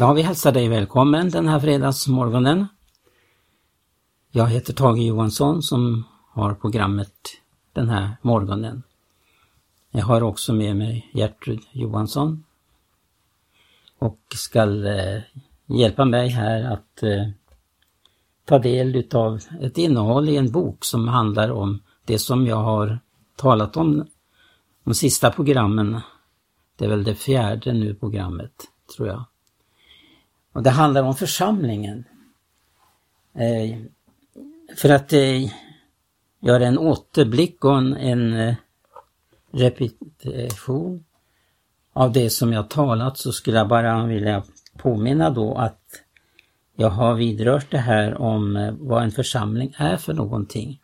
Ja, vi hälsar dig välkommen den här fredagsmorgonen. Jag heter Tage Johansson som har programmet den här morgonen. Jag har också med mig Gertrud Johansson och ska eh, hjälpa mig här att eh, ta del utav ett innehåll i en bok som handlar om det som jag har talat om de sista programmen. Det är väl det fjärde nu programmet, tror jag. Och det handlar om församlingen. Eh, för att eh, göra en återblick och en, en eh, repetition av det som jag talat så skulle jag bara vilja påminna då att jag har vidrört det här om eh, vad en församling är för någonting.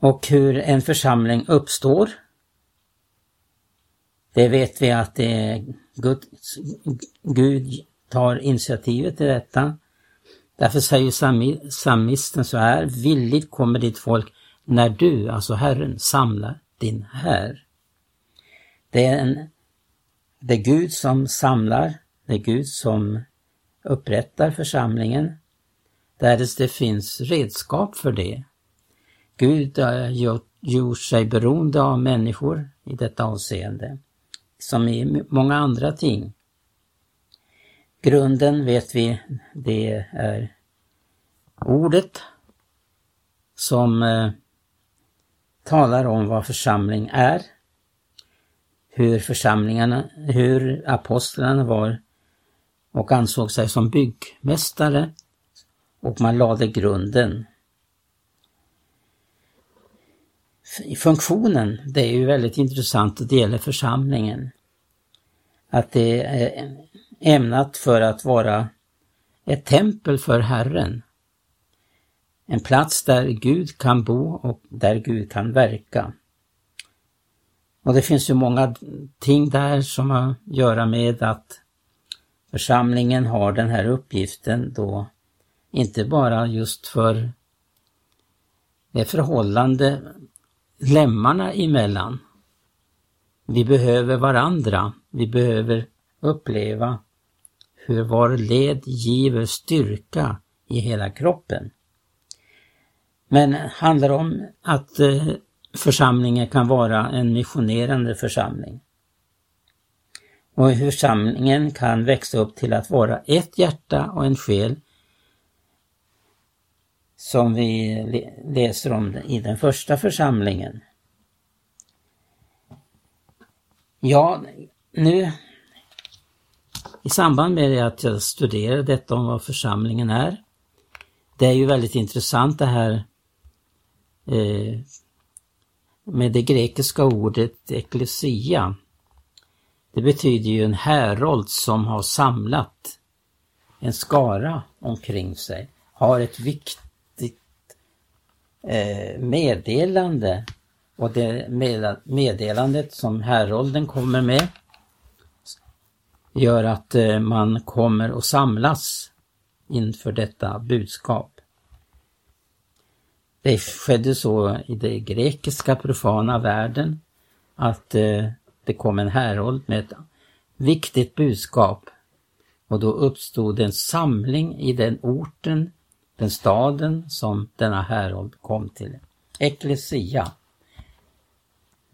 Och hur en församling uppstår. Det vet vi att det Guds, Gud, tar initiativet till detta. Därför säger psalmisten så här, villigt kommer ditt folk när du, alltså Herren, samlar din här. Det är, en, det är Gud som samlar, det är Gud som upprättar församlingen, därest det finns redskap för det. Gud har gjort sig beroende av människor i detta avseende, som i många andra ting. Grunden vet vi, det är ordet som eh, talar om vad församling är, hur församlingarna, hur apostlarna var och ansåg sig som byggmästare och man lade grunden. Funktionen, det är ju väldigt intressant att det gäller församlingen. Att det är ämnat för att vara ett tempel för Herren. En plats där Gud kan bo och där Gud kan verka. Och det finns ju många ting där som har att göra med att församlingen har den här uppgiften då inte bara just för det förhållande lemmarna emellan. Vi behöver varandra. Vi behöver uppleva hur var led giver styrka i hela kroppen. Men handlar om att eh, församlingen kan vara en missionerande församling. Och hur församlingen kan växa upp till att vara ett hjärta och en själ som vi läser om i den första församlingen. Ja, nu i samband med att jag studerade detta om vad församlingen är. Det är ju väldigt intressant det här eh, med det grekiska ordet eklesia. Det betyder ju en härold som har samlat en skara omkring sig, har ett viktigt eh, meddelande och det meddelandet som härolden kommer med gör att eh, man kommer att samlas inför detta budskap. Det skedde så i den grekiska profana världen att eh, det kom en härold med ett viktigt budskap och då uppstod en samling i den orten, den staden som denna härold kom till. Eklesia.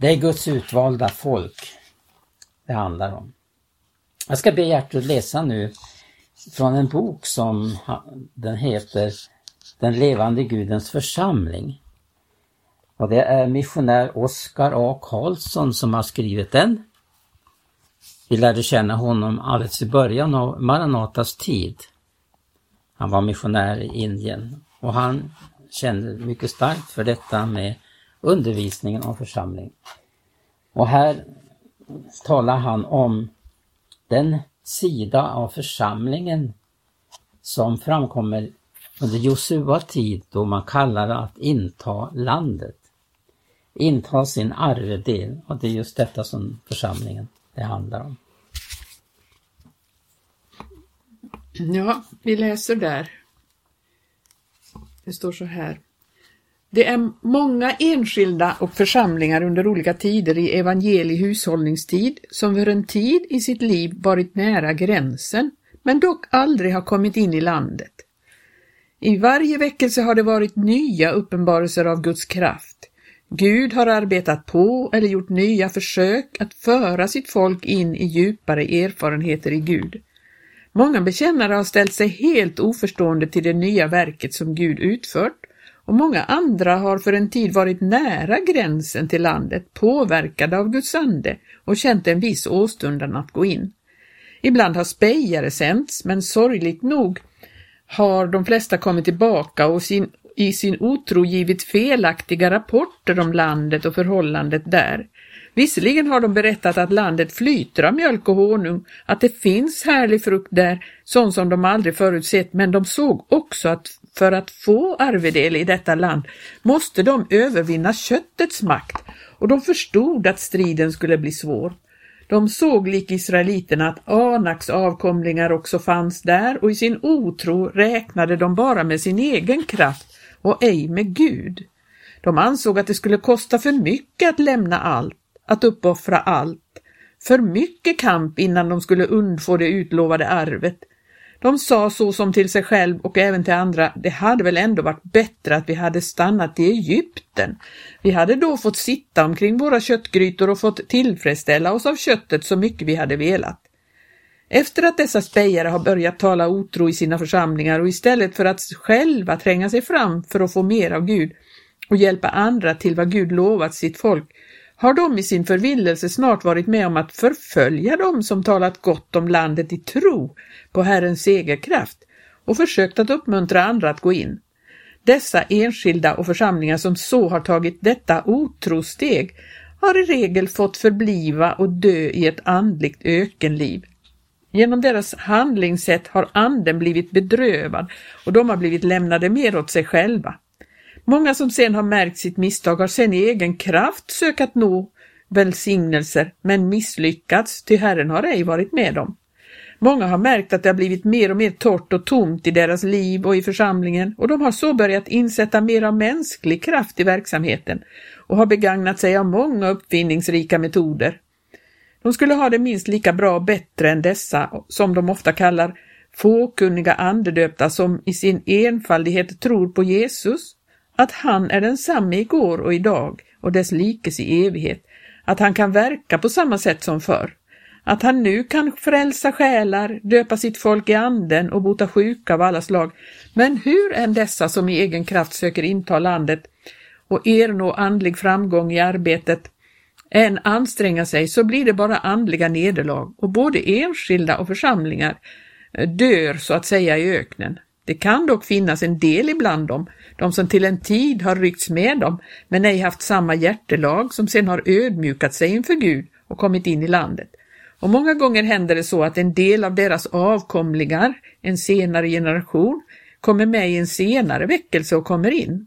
Det är Guds utvalda folk det handlar om. Jag ska be Gertrud läsa nu från en bok som den heter Den levande Gudens församling. Och det är missionär Oskar A. Karlsson som har skrivit den. Vi lärde känna honom alldeles i början av Maranatas tid. Han var missionär i Indien och han kände mycket starkt för detta med undervisningen om församling. Och här talar han om den sida av församlingen som framkommer under Josua tid då man kallar det att inta landet. Inta sin arvedel och det är just detta som församlingen det handlar om. Ja, vi läser där. Det står så här. Det är många enskilda och församlingar under olika tider i evangeliehushållningstid som för en tid i sitt liv varit nära gränsen, men dock aldrig har kommit in i landet. I varje väckelse har det varit nya uppenbarelser av Guds kraft. Gud har arbetat på eller gjort nya försök att föra sitt folk in i djupare erfarenheter i Gud. Många bekännare har ställt sig helt oförstående till det nya verket som Gud utfört och många andra har för en tid varit nära gränsen till landet, påverkade av Guds ande och känt en viss åstundan att gå in. Ibland har spejare sänts, men sorgligt nog har de flesta kommit tillbaka och sin, i sin otro givit felaktiga rapporter om landet och förhållandet där. Visserligen har de berättat att landet flyter av mjölk och honung, att det finns härlig frukt där, sån som de aldrig förutsett, men de såg också att för att få arvedel i detta land måste de övervinna köttets makt och de förstod att striden skulle bli svår. De såg lik israeliterna att Anaks avkomlingar också fanns där och i sin otro räknade de bara med sin egen kraft och ej med Gud. De ansåg att det skulle kosta för mycket att lämna allt, att uppoffra allt, för mycket kamp innan de skulle undfå det utlovade arvet. De sa så som till sig själv och även till andra, det hade väl ändå varit bättre att vi hade stannat i Egypten. Vi hade då fått sitta omkring våra köttgrytor och fått tillfredsställa oss av köttet så mycket vi hade velat. Efter att dessa spejare har börjat tala otro i sina församlingar och istället för att själva tränga sig fram för att få mer av Gud och hjälpa andra till vad Gud lovat sitt folk, har de i sin förvillelse snart varit med om att förfölja dem som talat gott om landet i tro på Herrens segerkraft och försökt att uppmuntra andra att gå in. Dessa enskilda och församlingar som så har tagit detta otrosteg har i regel fått förbliva och dö i ett andligt ökenliv. Genom deras handlingssätt har anden blivit bedrövad och de har blivit lämnade mer åt sig själva. Många som sen har märkt sitt misstag har sen i egen kraft sökt nå välsignelser men misslyckats, ty Herren har ej varit med dem. Många har märkt att det har blivit mer och mer torrt och tomt i deras liv och i församlingen och de har så börjat insätta mer av mänsklig kraft i verksamheten och har begagnat sig av många uppfinningsrika metoder. De skulle ha det minst lika bra och bättre än dessa, som de ofta kallar fåkunniga andedöpta som i sin enfaldighet tror på Jesus, att han är densamme igår och idag och dess likes i evighet, att han kan verka på samma sätt som förr, att han nu kan frälsa själar, döpa sitt folk i anden och bota sjuka av alla slag. Men hur än dessa som i egen kraft söker inta landet och ernå andlig framgång i arbetet än anstränga sig så blir det bara andliga nederlag och både enskilda och församlingar dör så att säga i öknen. Det kan dock finnas en del ibland dem, de som till en tid har ryckts med dem, men ej haft samma hjärtelag som sen har ödmjukat sig inför Gud och kommit in i landet. Och många gånger händer det så att en del av deras avkomlingar, en senare generation, kommer med i en senare väckelse och kommer in.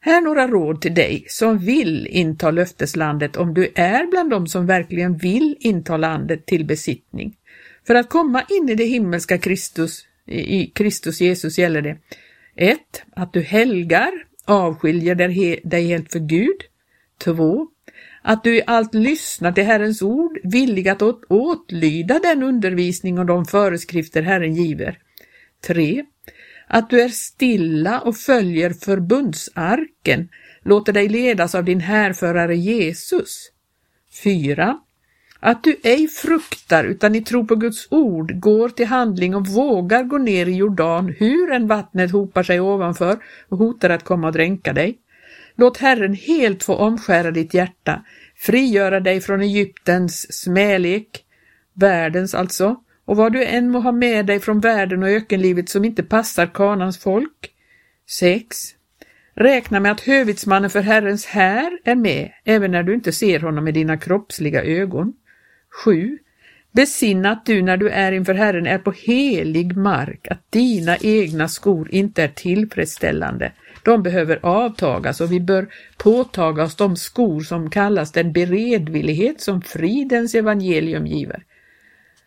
Här några råd till dig som vill inta löfteslandet om du är bland dem som verkligen vill inta landet till besittning. För att komma in i det himmelska Kristus, i Kristus Jesus gäller det 1. Att du helgar, avskiljer dig helt för Gud. 2. Att du i allt lyssnar till Herrens ord, villig att åt, åtlyda den undervisning och de föreskrifter Herren giver. 3. Att du är stilla och följer förbundsarken, låter dig ledas av din härförare Jesus. 4. Att du ej fruktar utan i tro på Guds ord går till handling och vågar gå ner i Jordan hur än vattnet hopar sig ovanför och hotar att komma och dränka dig. Låt Herren helt få omskära ditt hjärta, frigöra dig från Egyptens smälek, världens alltså, och vad du än må ha med dig från världen och ökenlivet som inte passar kanans folk. 6. Räkna med att hövitsmannen för Herrens här är med, även när du inte ser honom med dina kroppsliga ögon. 7. Besinna att du när du är inför Herren är på helig mark, att dina egna skor inte är tillfredsställande. De behöver avtagas och vi bör påtaga oss de skor som kallas den beredvillighet som fridens evangelium giver.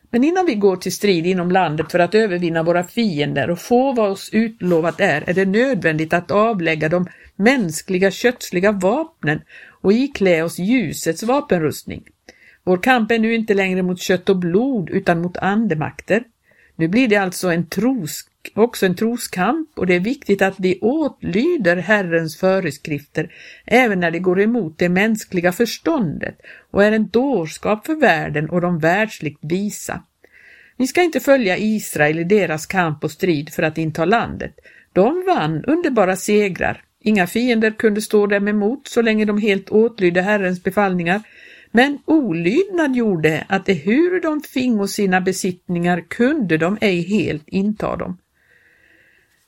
Men innan vi går till strid inom landet för att övervinna våra fiender och få vad oss utlovat är, är det nödvändigt att avlägga de mänskliga kötsliga vapnen och iklä oss ljusets vapenrustning. Vår kamp är nu inte längre mot kött och blod utan mot andemakter. Nu blir det alltså en tros, också en troskamp och det är viktigt att vi åtlyder Herrens föreskrifter även när det går emot det mänskliga förståndet och är en dårskap för världen och de världsligt visa. Vi ska inte följa Israel i deras kamp och strid för att inta landet. De vann underbara segrar. Inga fiender kunde stå dem emot så länge de helt åtlydde Herrens befallningar. Men olydnad gjorde att det hur de fingo sina besittningar kunde de ej helt inta dem.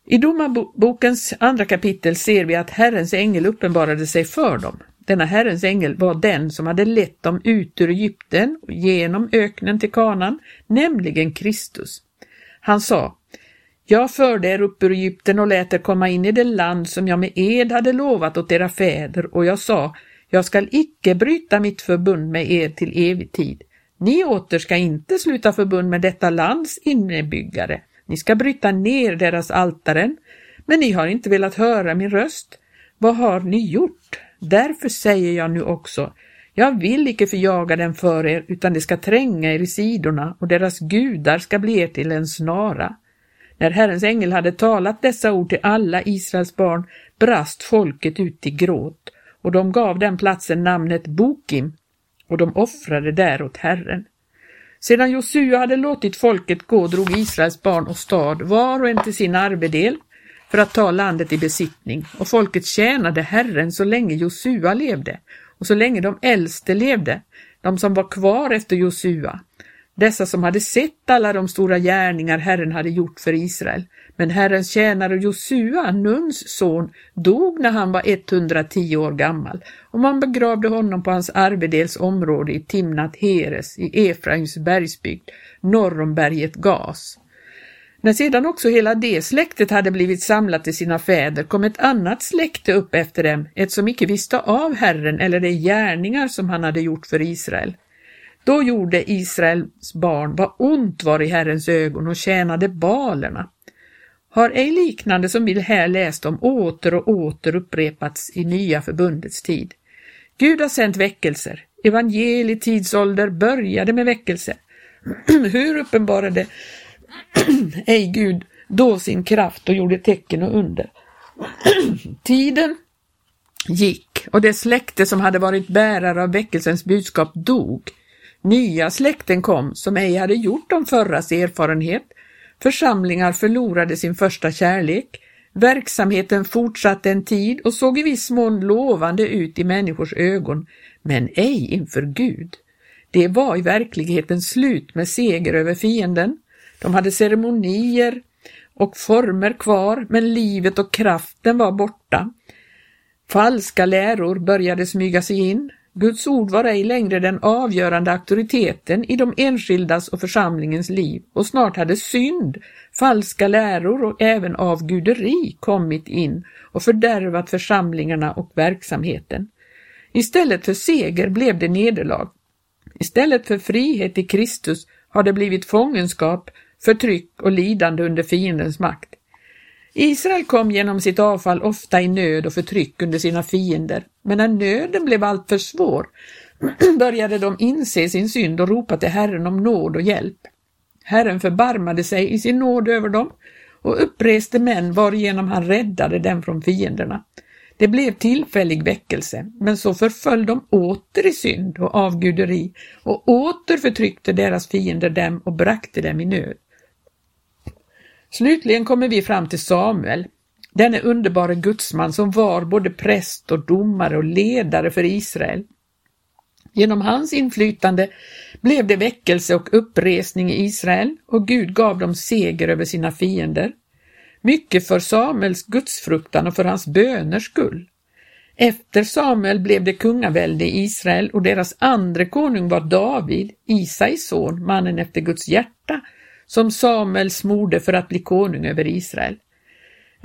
I Domarbokens andra kapitel ser vi att Herrens ängel uppenbarade sig för dem. Denna Herrens ängel var den som hade lett dem ut ur Egypten och genom öknen till Kanan, nämligen Kristus. Han sa, jag förde er upp ur Egypten och lät er komma in i det land som jag med ed hade lovat åt era fäder och jag sa, jag skall icke bryta mitt förbund med er till evig tid. Ni åter ska inte sluta förbund med detta lands innebyggare. Ni ska bryta ner deras altaren, men ni har inte velat höra min röst. Vad har ni gjort? Därför säger jag nu också, jag vill icke förjaga dem för er, utan det ska tränga er i sidorna och deras gudar ska bli er till en snara. När Herrens ängel hade talat dessa ord till alla Israels barn brast folket ut i gråt och de gav den platsen namnet Bokim och de offrade där åt Herren. Sedan Josua hade låtit folket gå drog Israels barn och stad var och en till sin arvedel för att ta landet i besittning och folket tjänade Herren så länge Josua levde och så länge de äldste levde, de som var kvar efter Josua, dessa som hade sett alla de stora gärningar Herren hade gjort för Israel. Men Herrens tjänare Josua, Nuns son, dog när han var 110 år gammal och man begravde honom på hans arvedels område i Timnat Heres i Efraims bergsbygd norr om berget Gas. När sedan också hela det släktet hade blivit samlat till sina fäder kom ett annat släkte upp efter dem, ett som icke visste av Herren eller de gärningar som han hade gjort för Israel. Då gjorde Israels barn vad ont var i Herrens ögon och tjänade balerna. Har ej liknande som vi här läst om åter och åter upprepats i nya förbundets tid. Gud har sänt väckelser. Evangelietidsålder började med väckelse. Hur uppenbarade ej Gud då sin kraft och gjorde tecken och under. Tiden gick och det släkte som hade varit bärare av väckelsens budskap dog. Nya släkten kom som ej hade gjort de förras erfarenhet. Församlingar förlorade sin första kärlek. Verksamheten fortsatte en tid och såg i viss mån lovande ut i människors ögon, men ej inför Gud. Det var i verkligheten slut med seger över fienden. De hade ceremonier och former kvar, men livet och kraften var borta. Falska läror började smyga sig in. Guds ord var ej längre den avgörande auktoriteten i de enskildas och församlingens liv och snart hade synd, falska läror och även avguderi kommit in och fördärvat församlingarna och verksamheten. Istället för seger blev det nederlag. Istället för frihet i Kristus har det blivit fångenskap, förtryck och lidande under fiendens makt. Israel kom genom sitt avfall ofta i nöd och förtryck under sina fiender, men när nöden blev alltför svår började de inse sin synd och ropa till Herren om nåd och hjälp. Herren förbarmade sig i sin nåd över dem och uppreste män varigenom han räddade dem från fienderna. Det blev tillfällig väckelse, men så förföll de åter i synd och avguderi och åter förtryckte deras fiender dem och brakte dem i nöd. Slutligen kommer vi fram till Samuel, denne underbara gudsman som var både präst och domare och ledare för Israel. Genom hans inflytande blev det väckelse och uppresning i Israel och Gud gav dem seger över sina fiender. Mycket för Samuels gudsfruktan och för hans böners skull. Efter Samuel blev det kungavälde i Israel och deras andre konung var David, Isais son, mannen efter Guds hjärta, som Samuel smorde för att bli konung över Israel.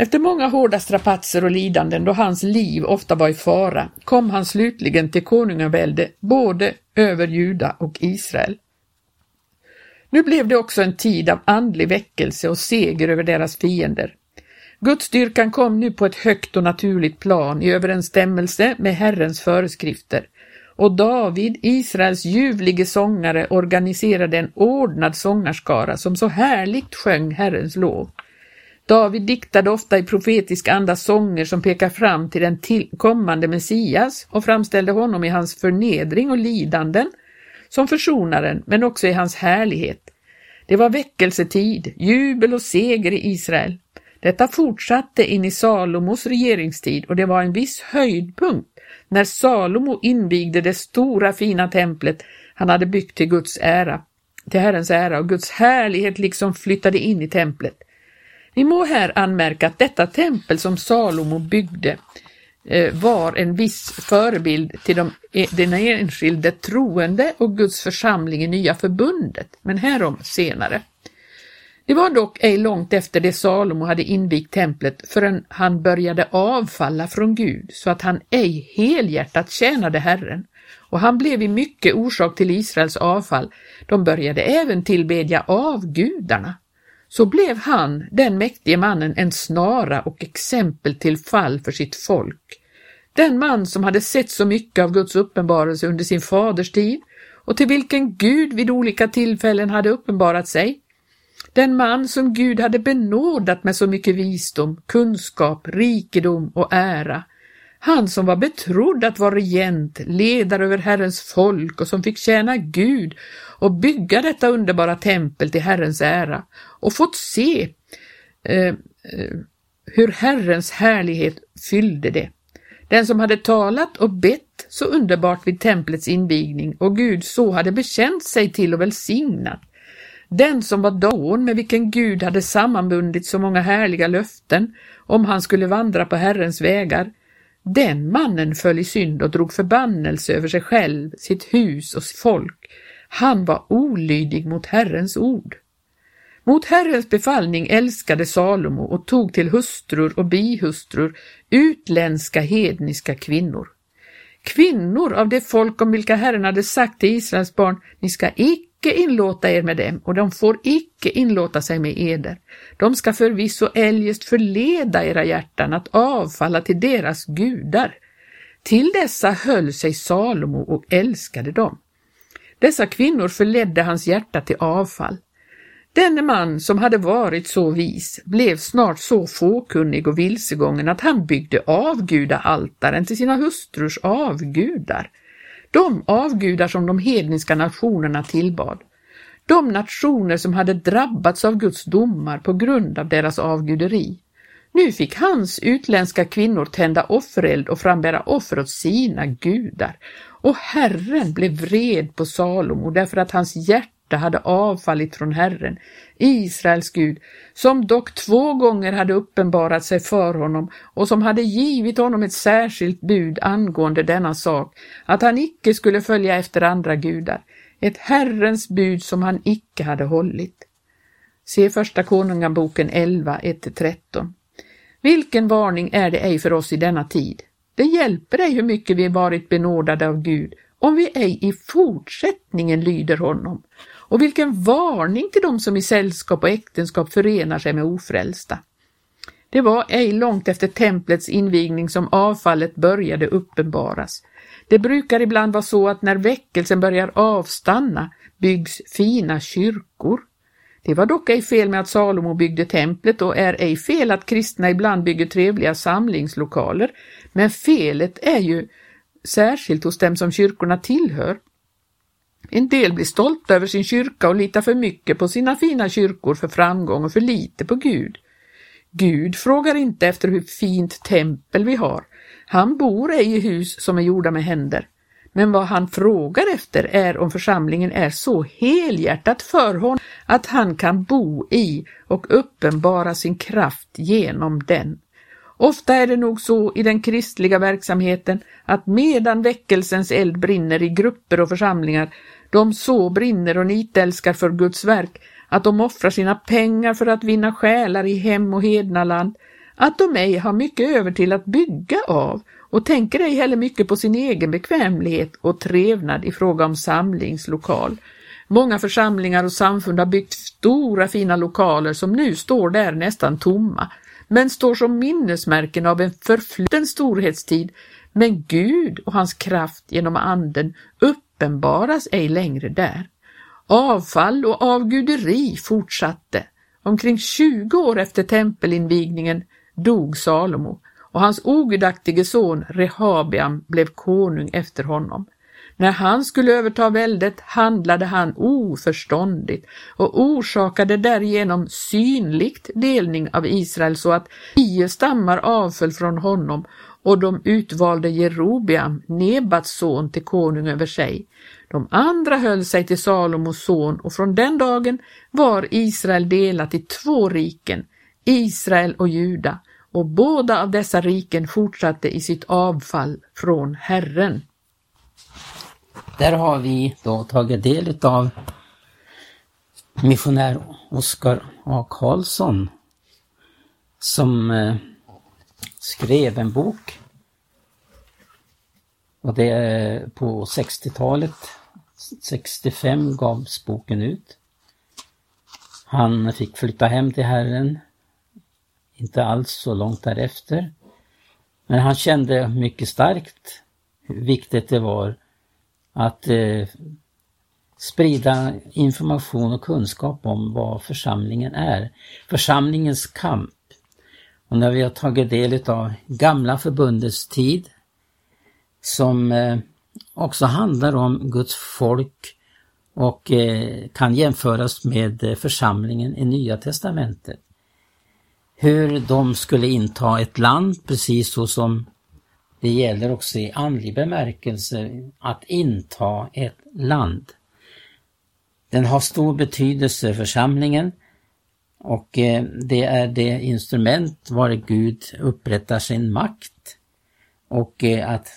Efter många hårda strapatser och lidanden då hans liv ofta var i fara kom han slutligen till konungavälde både över Juda och Israel. Nu blev det också en tid av andlig väckelse och seger över deras fiender. Gudsdyrkan kom nu på ett högt och naturligt plan i överensstämmelse med Herrens föreskrifter och David, Israels ljuvlige sångare, organiserade en ordnad sångarskara som så härligt sjöng Herrens lov. David diktade ofta i profetisk anda sånger som pekar fram till den kommande Messias och framställde honom i hans förnedring och lidanden som försonaren, men också i hans härlighet. Det var väckelsetid, jubel och seger i Israel. Detta fortsatte in i Salomos regeringstid och det var en viss höjdpunkt när Salomo invigde det stora fina templet han hade byggt till Guds ära, till Herrens ära och Guds härlighet liksom flyttade in i templet. Vi må här anmärka att detta tempel som Salomo byggde eh, var en viss förebild till de, e-, den enskilde troende och Guds församling i Nya förbundet, men härom senare. Det var dock ej långt efter det Salomo hade invigt templet förrän han började avfalla från Gud så att han ej helhjärtat tjänade Herren. Och han blev i mycket orsak till Israels avfall. De började även tillbedja avgudarna. Så blev han, den mäktige mannen, en snara och exempel till fall för sitt folk. Den man som hade sett så mycket av Guds uppenbarelse under sin faders tid och till vilken Gud vid olika tillfällen hade uppenbarat sig, den man som Gud hade benådat med så mycket visdom, kunskap, rikedom och ära. Han som var betrodd att vara regent, ledare över Herrens folk och som fick tjäna Gud och bygga detta underbara tempel till Herrens ära och fått se eh, eh, hur Herrens härlighet fyllde det. Den som hade talat och bett så underbart vid templets invigning och Gud så hade bekänt sig till och välsignat den som var dån med vilken Gud hade sammanbundit så många härliga löften om han skulle vandra på Herrens vägar, den mannen föll i synd och drog förbannelse över sig själv, sitt hus och sitt folk. Han var olydig mot Herrens ord. Mot Herrens befallning älskade Salomo och tog till hustrur och bihustrur utländska hedniska kvinnor. Kvinnor av det folk om vilka Herren hade sagt till Israels barn, ni ska icke inlåta er med dem och de får icke inlåta sig med eder. De ska förvisso eljest förleda era hjärtan att avfalla till deras gudar. Till dessa höll sig Salomo och älskade dem. Dessa kvinnor förledde hans hjärta till avfall. Denne man som hade varit så vis blev snart så fåkunnig och vilsegången att han byggde avgudaaltaren till sina hustrus avgudar de avgudar som de hedniska nationerna tillbad. De nationer som hade drabbats av Guds domar på grund av deras avguderi. Nu fick hans utländska kvinnor tända offereld och frambära offer åt sina gudar. Och Herren blev vred på Salomo därför att hans hjärta hade avfallit från Herren, Israels Gud, som dock två gånger hade uppenbarat sig för honom och som hade givit honom ett särskilt bud angående denna sak, att han icke skulle följa efter andra gudar, ett Herrens bud som han icke hade hållit. Se Första Konungaboken 11, 1-13. Vilken varning är det ej för oss i denna tid? Det hjälper ej hur mycket vi varit benådade av Gud om vi ej i fortsättningen lyder honom och vilken varning till dem som i sällskap och äktenskap förenar sig med ofrälsta. Det var ej långt efter templets invigning som avfallet började uppenbaras. Det brukar ibland vara så att när väckelsen börjar avstanna byggs fina kyrkor. Det var dock ej fel med att Salomo byggde templet och är ej fel att kristna ibland bygger trevliga samlingslokaler, men felet är ju särskilt hos dem som kyrkorna tillhör. En del blir stolta över sin kyrka och litar för mycket på sina fina kyrkor för framgång och för lite på Gud. Gud frågar inte efter hur fint tempel vi har. Han bor ej i hus som är gjorda med händer. Men vad han frågar efter är om församlingen är så helhjärtat för honom att han kan bo i och uppenbara sin kraft genom den. Ofta är det nog så i den kristliga verksamheten att medan väckelsens eld brinner i grupper och församlingar, de så brinner och nitälskar för Guds verk, att de offrar sina pengar för att vinna själar i hem och hednaland, att de ej har mycket över till att bygga av och tänker ej heller mycket på sin egen bekvämlighet och trevnad i fråga om samlingslokal. Många församlingar och samfund har byggt stora fina lokaler som nu står där nästan tomma men står som minnesmärken av en förfluten storhetstid. Men Gud och hans kraft genom anden uppenbaras ej längre där. Avfall och avguderi fortsatte. Omkring 20 år efter tempelinvigningen dog Salomo och hans ogudaktige son Rehabiam blev konung efter honom. När han skulle överta väldet handlade han oförståndigt och orsakade därigenom synligt delning av Israel så att tio stammar avföll från honom och de utvalde Jerobiam, Nebats son, till konung över sig. De andra höll sig till Salomos son och från den dagen var Israel delat i två riken, Israel och Juda, och båda av dessa riken fortsatte i sitt avfall från Herren. Där har vi då tagit del av missionär Oskar A. Karlsson som eh, skrev en bok. Och det är på 60-talet. 65 gavs boken ut. Han fick flytta hem till Herren. Inte alls så långt därefter. Men han kände mycket starkt hur viktigt det var att eh, sprida information och kunskap om vad församlingen är. Församlingens kamp. Och när vi har tagit del av gamla förbundets tid som eh, också handlar om Guds folk och eh, kan jämföras med eh, församlingen i Nya Testamentet. Hur de skulle inta ett land precis så som det gäller också i andlig bemärkelse att inta ett land. Den har stor betydelse för församlingen och eh, det är det instrument var Gud upprättar sin makt och eh, att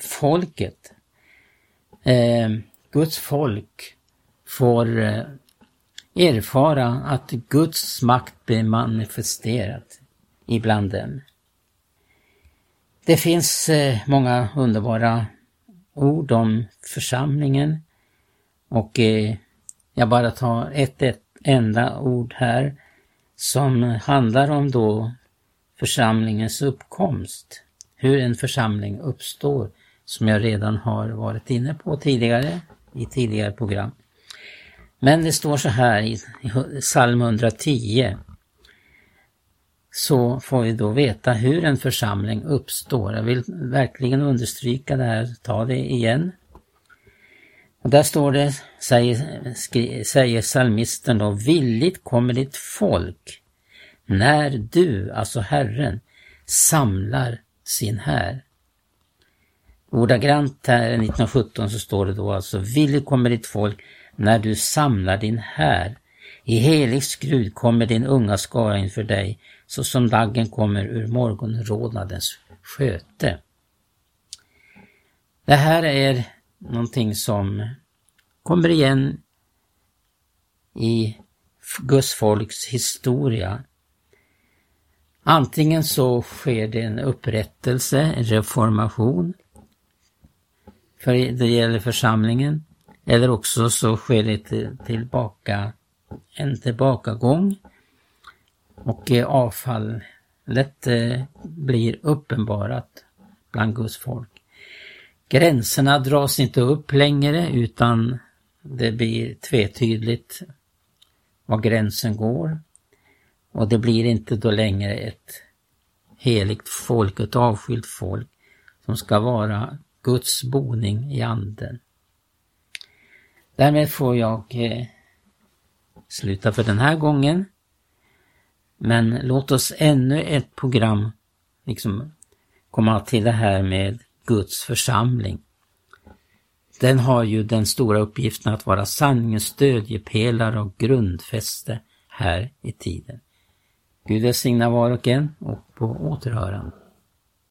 folket, eh, Guds folk, får erfara att Guds makt blir manifesterad ibland dem. Det finns eh, många underbara ord om församlingen och eh, jag bara tar ett, ett enda ord här som handlar om då församlingens uppkomst. Hur en församling uppstår, som jag redan har varit inne på tidigare i tidigare program. Men det står så här i psalm 110 så får vi då veta hur en församling uppstår. Jag vill verkligen understryka det här, ta det igen. Och där står det, säger, skri, säger psalmisten då, villigt kommer ditt folk när du, alltså Herren, samlar sin här. Ordagrant här 1917 så står det då alltså, villigt kommer ditt folk när du samlar din här. I helig skrud kommer din unga skara inför dig så som daggen kommer ur morgonrodnadens sköte. Det här är någonting som kommer igen i Guds folks historia. Antingen så sker det en upprättelse, en reformation, för det gäller församlingen, eller också så sker det tillbaka, en tillbakagång och eh, avfallet eh, blir uppenbarat bland Guds folk. Gränserna dras inte upp längre utan det blir tvetydigt var gränsen går. Och det blir inte då längre ett heligt folk, ett avskilt folk som ska vara Guds boning i anden. Därmed får jag eh, sluta för den här gången. Men låt oss ännu ett program liksom komma till det här med Guds församling. Den har ju den stora uppgiften att vara sanningens stödjepelare och grundfäste här i tiden. Gud välsigna var och en och på återhörande.